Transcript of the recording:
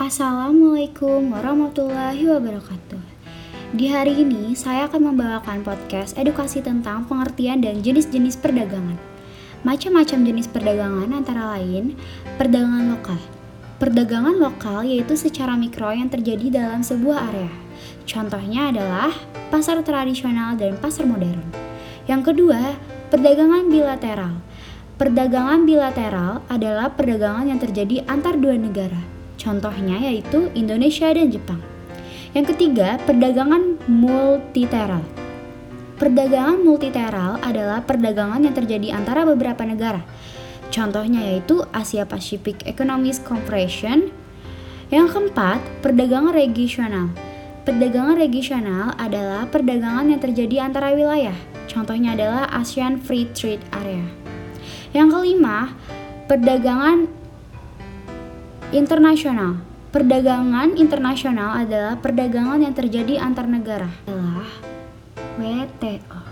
Assalamualaikum warahmatullahi wabarakatuh. Di hari ini, saya akan membawakan podcast edukasi tentang pengertian dan jenis-jenis perdagangan. Macam-macam jenis perdagangan antara lain perdagangan lokal. Perdagangan lokal yaitu secara mikro yang terjadi dalam sebuah area. Contohnya adalah pasar tradisional dan pasar modern. Yang kedua, perdagangan bilateral. Perdagangan bilateral adalah perdagangan yang terjadi antar dua negara. Contohnya yaitu Indonesia dan Jepang. Yang ketiga, perdagangan multiteral. Perdagangan multiteral adalah perdagangan yang terjadi antara beberapa negara. Contohnya yaitu Asia Pacific Economic Cooperation. Yang keempat, perdagangan regional. Perdagangan regional adalah perdagangan yang terjadi antara wilayah. Contohnya adalah ASEAN Free Trade Area. Yang kelima, perdagangan internasional. Perdagangan internasional adalah perdagangan yang terjadi antar negara. Adalah WTO.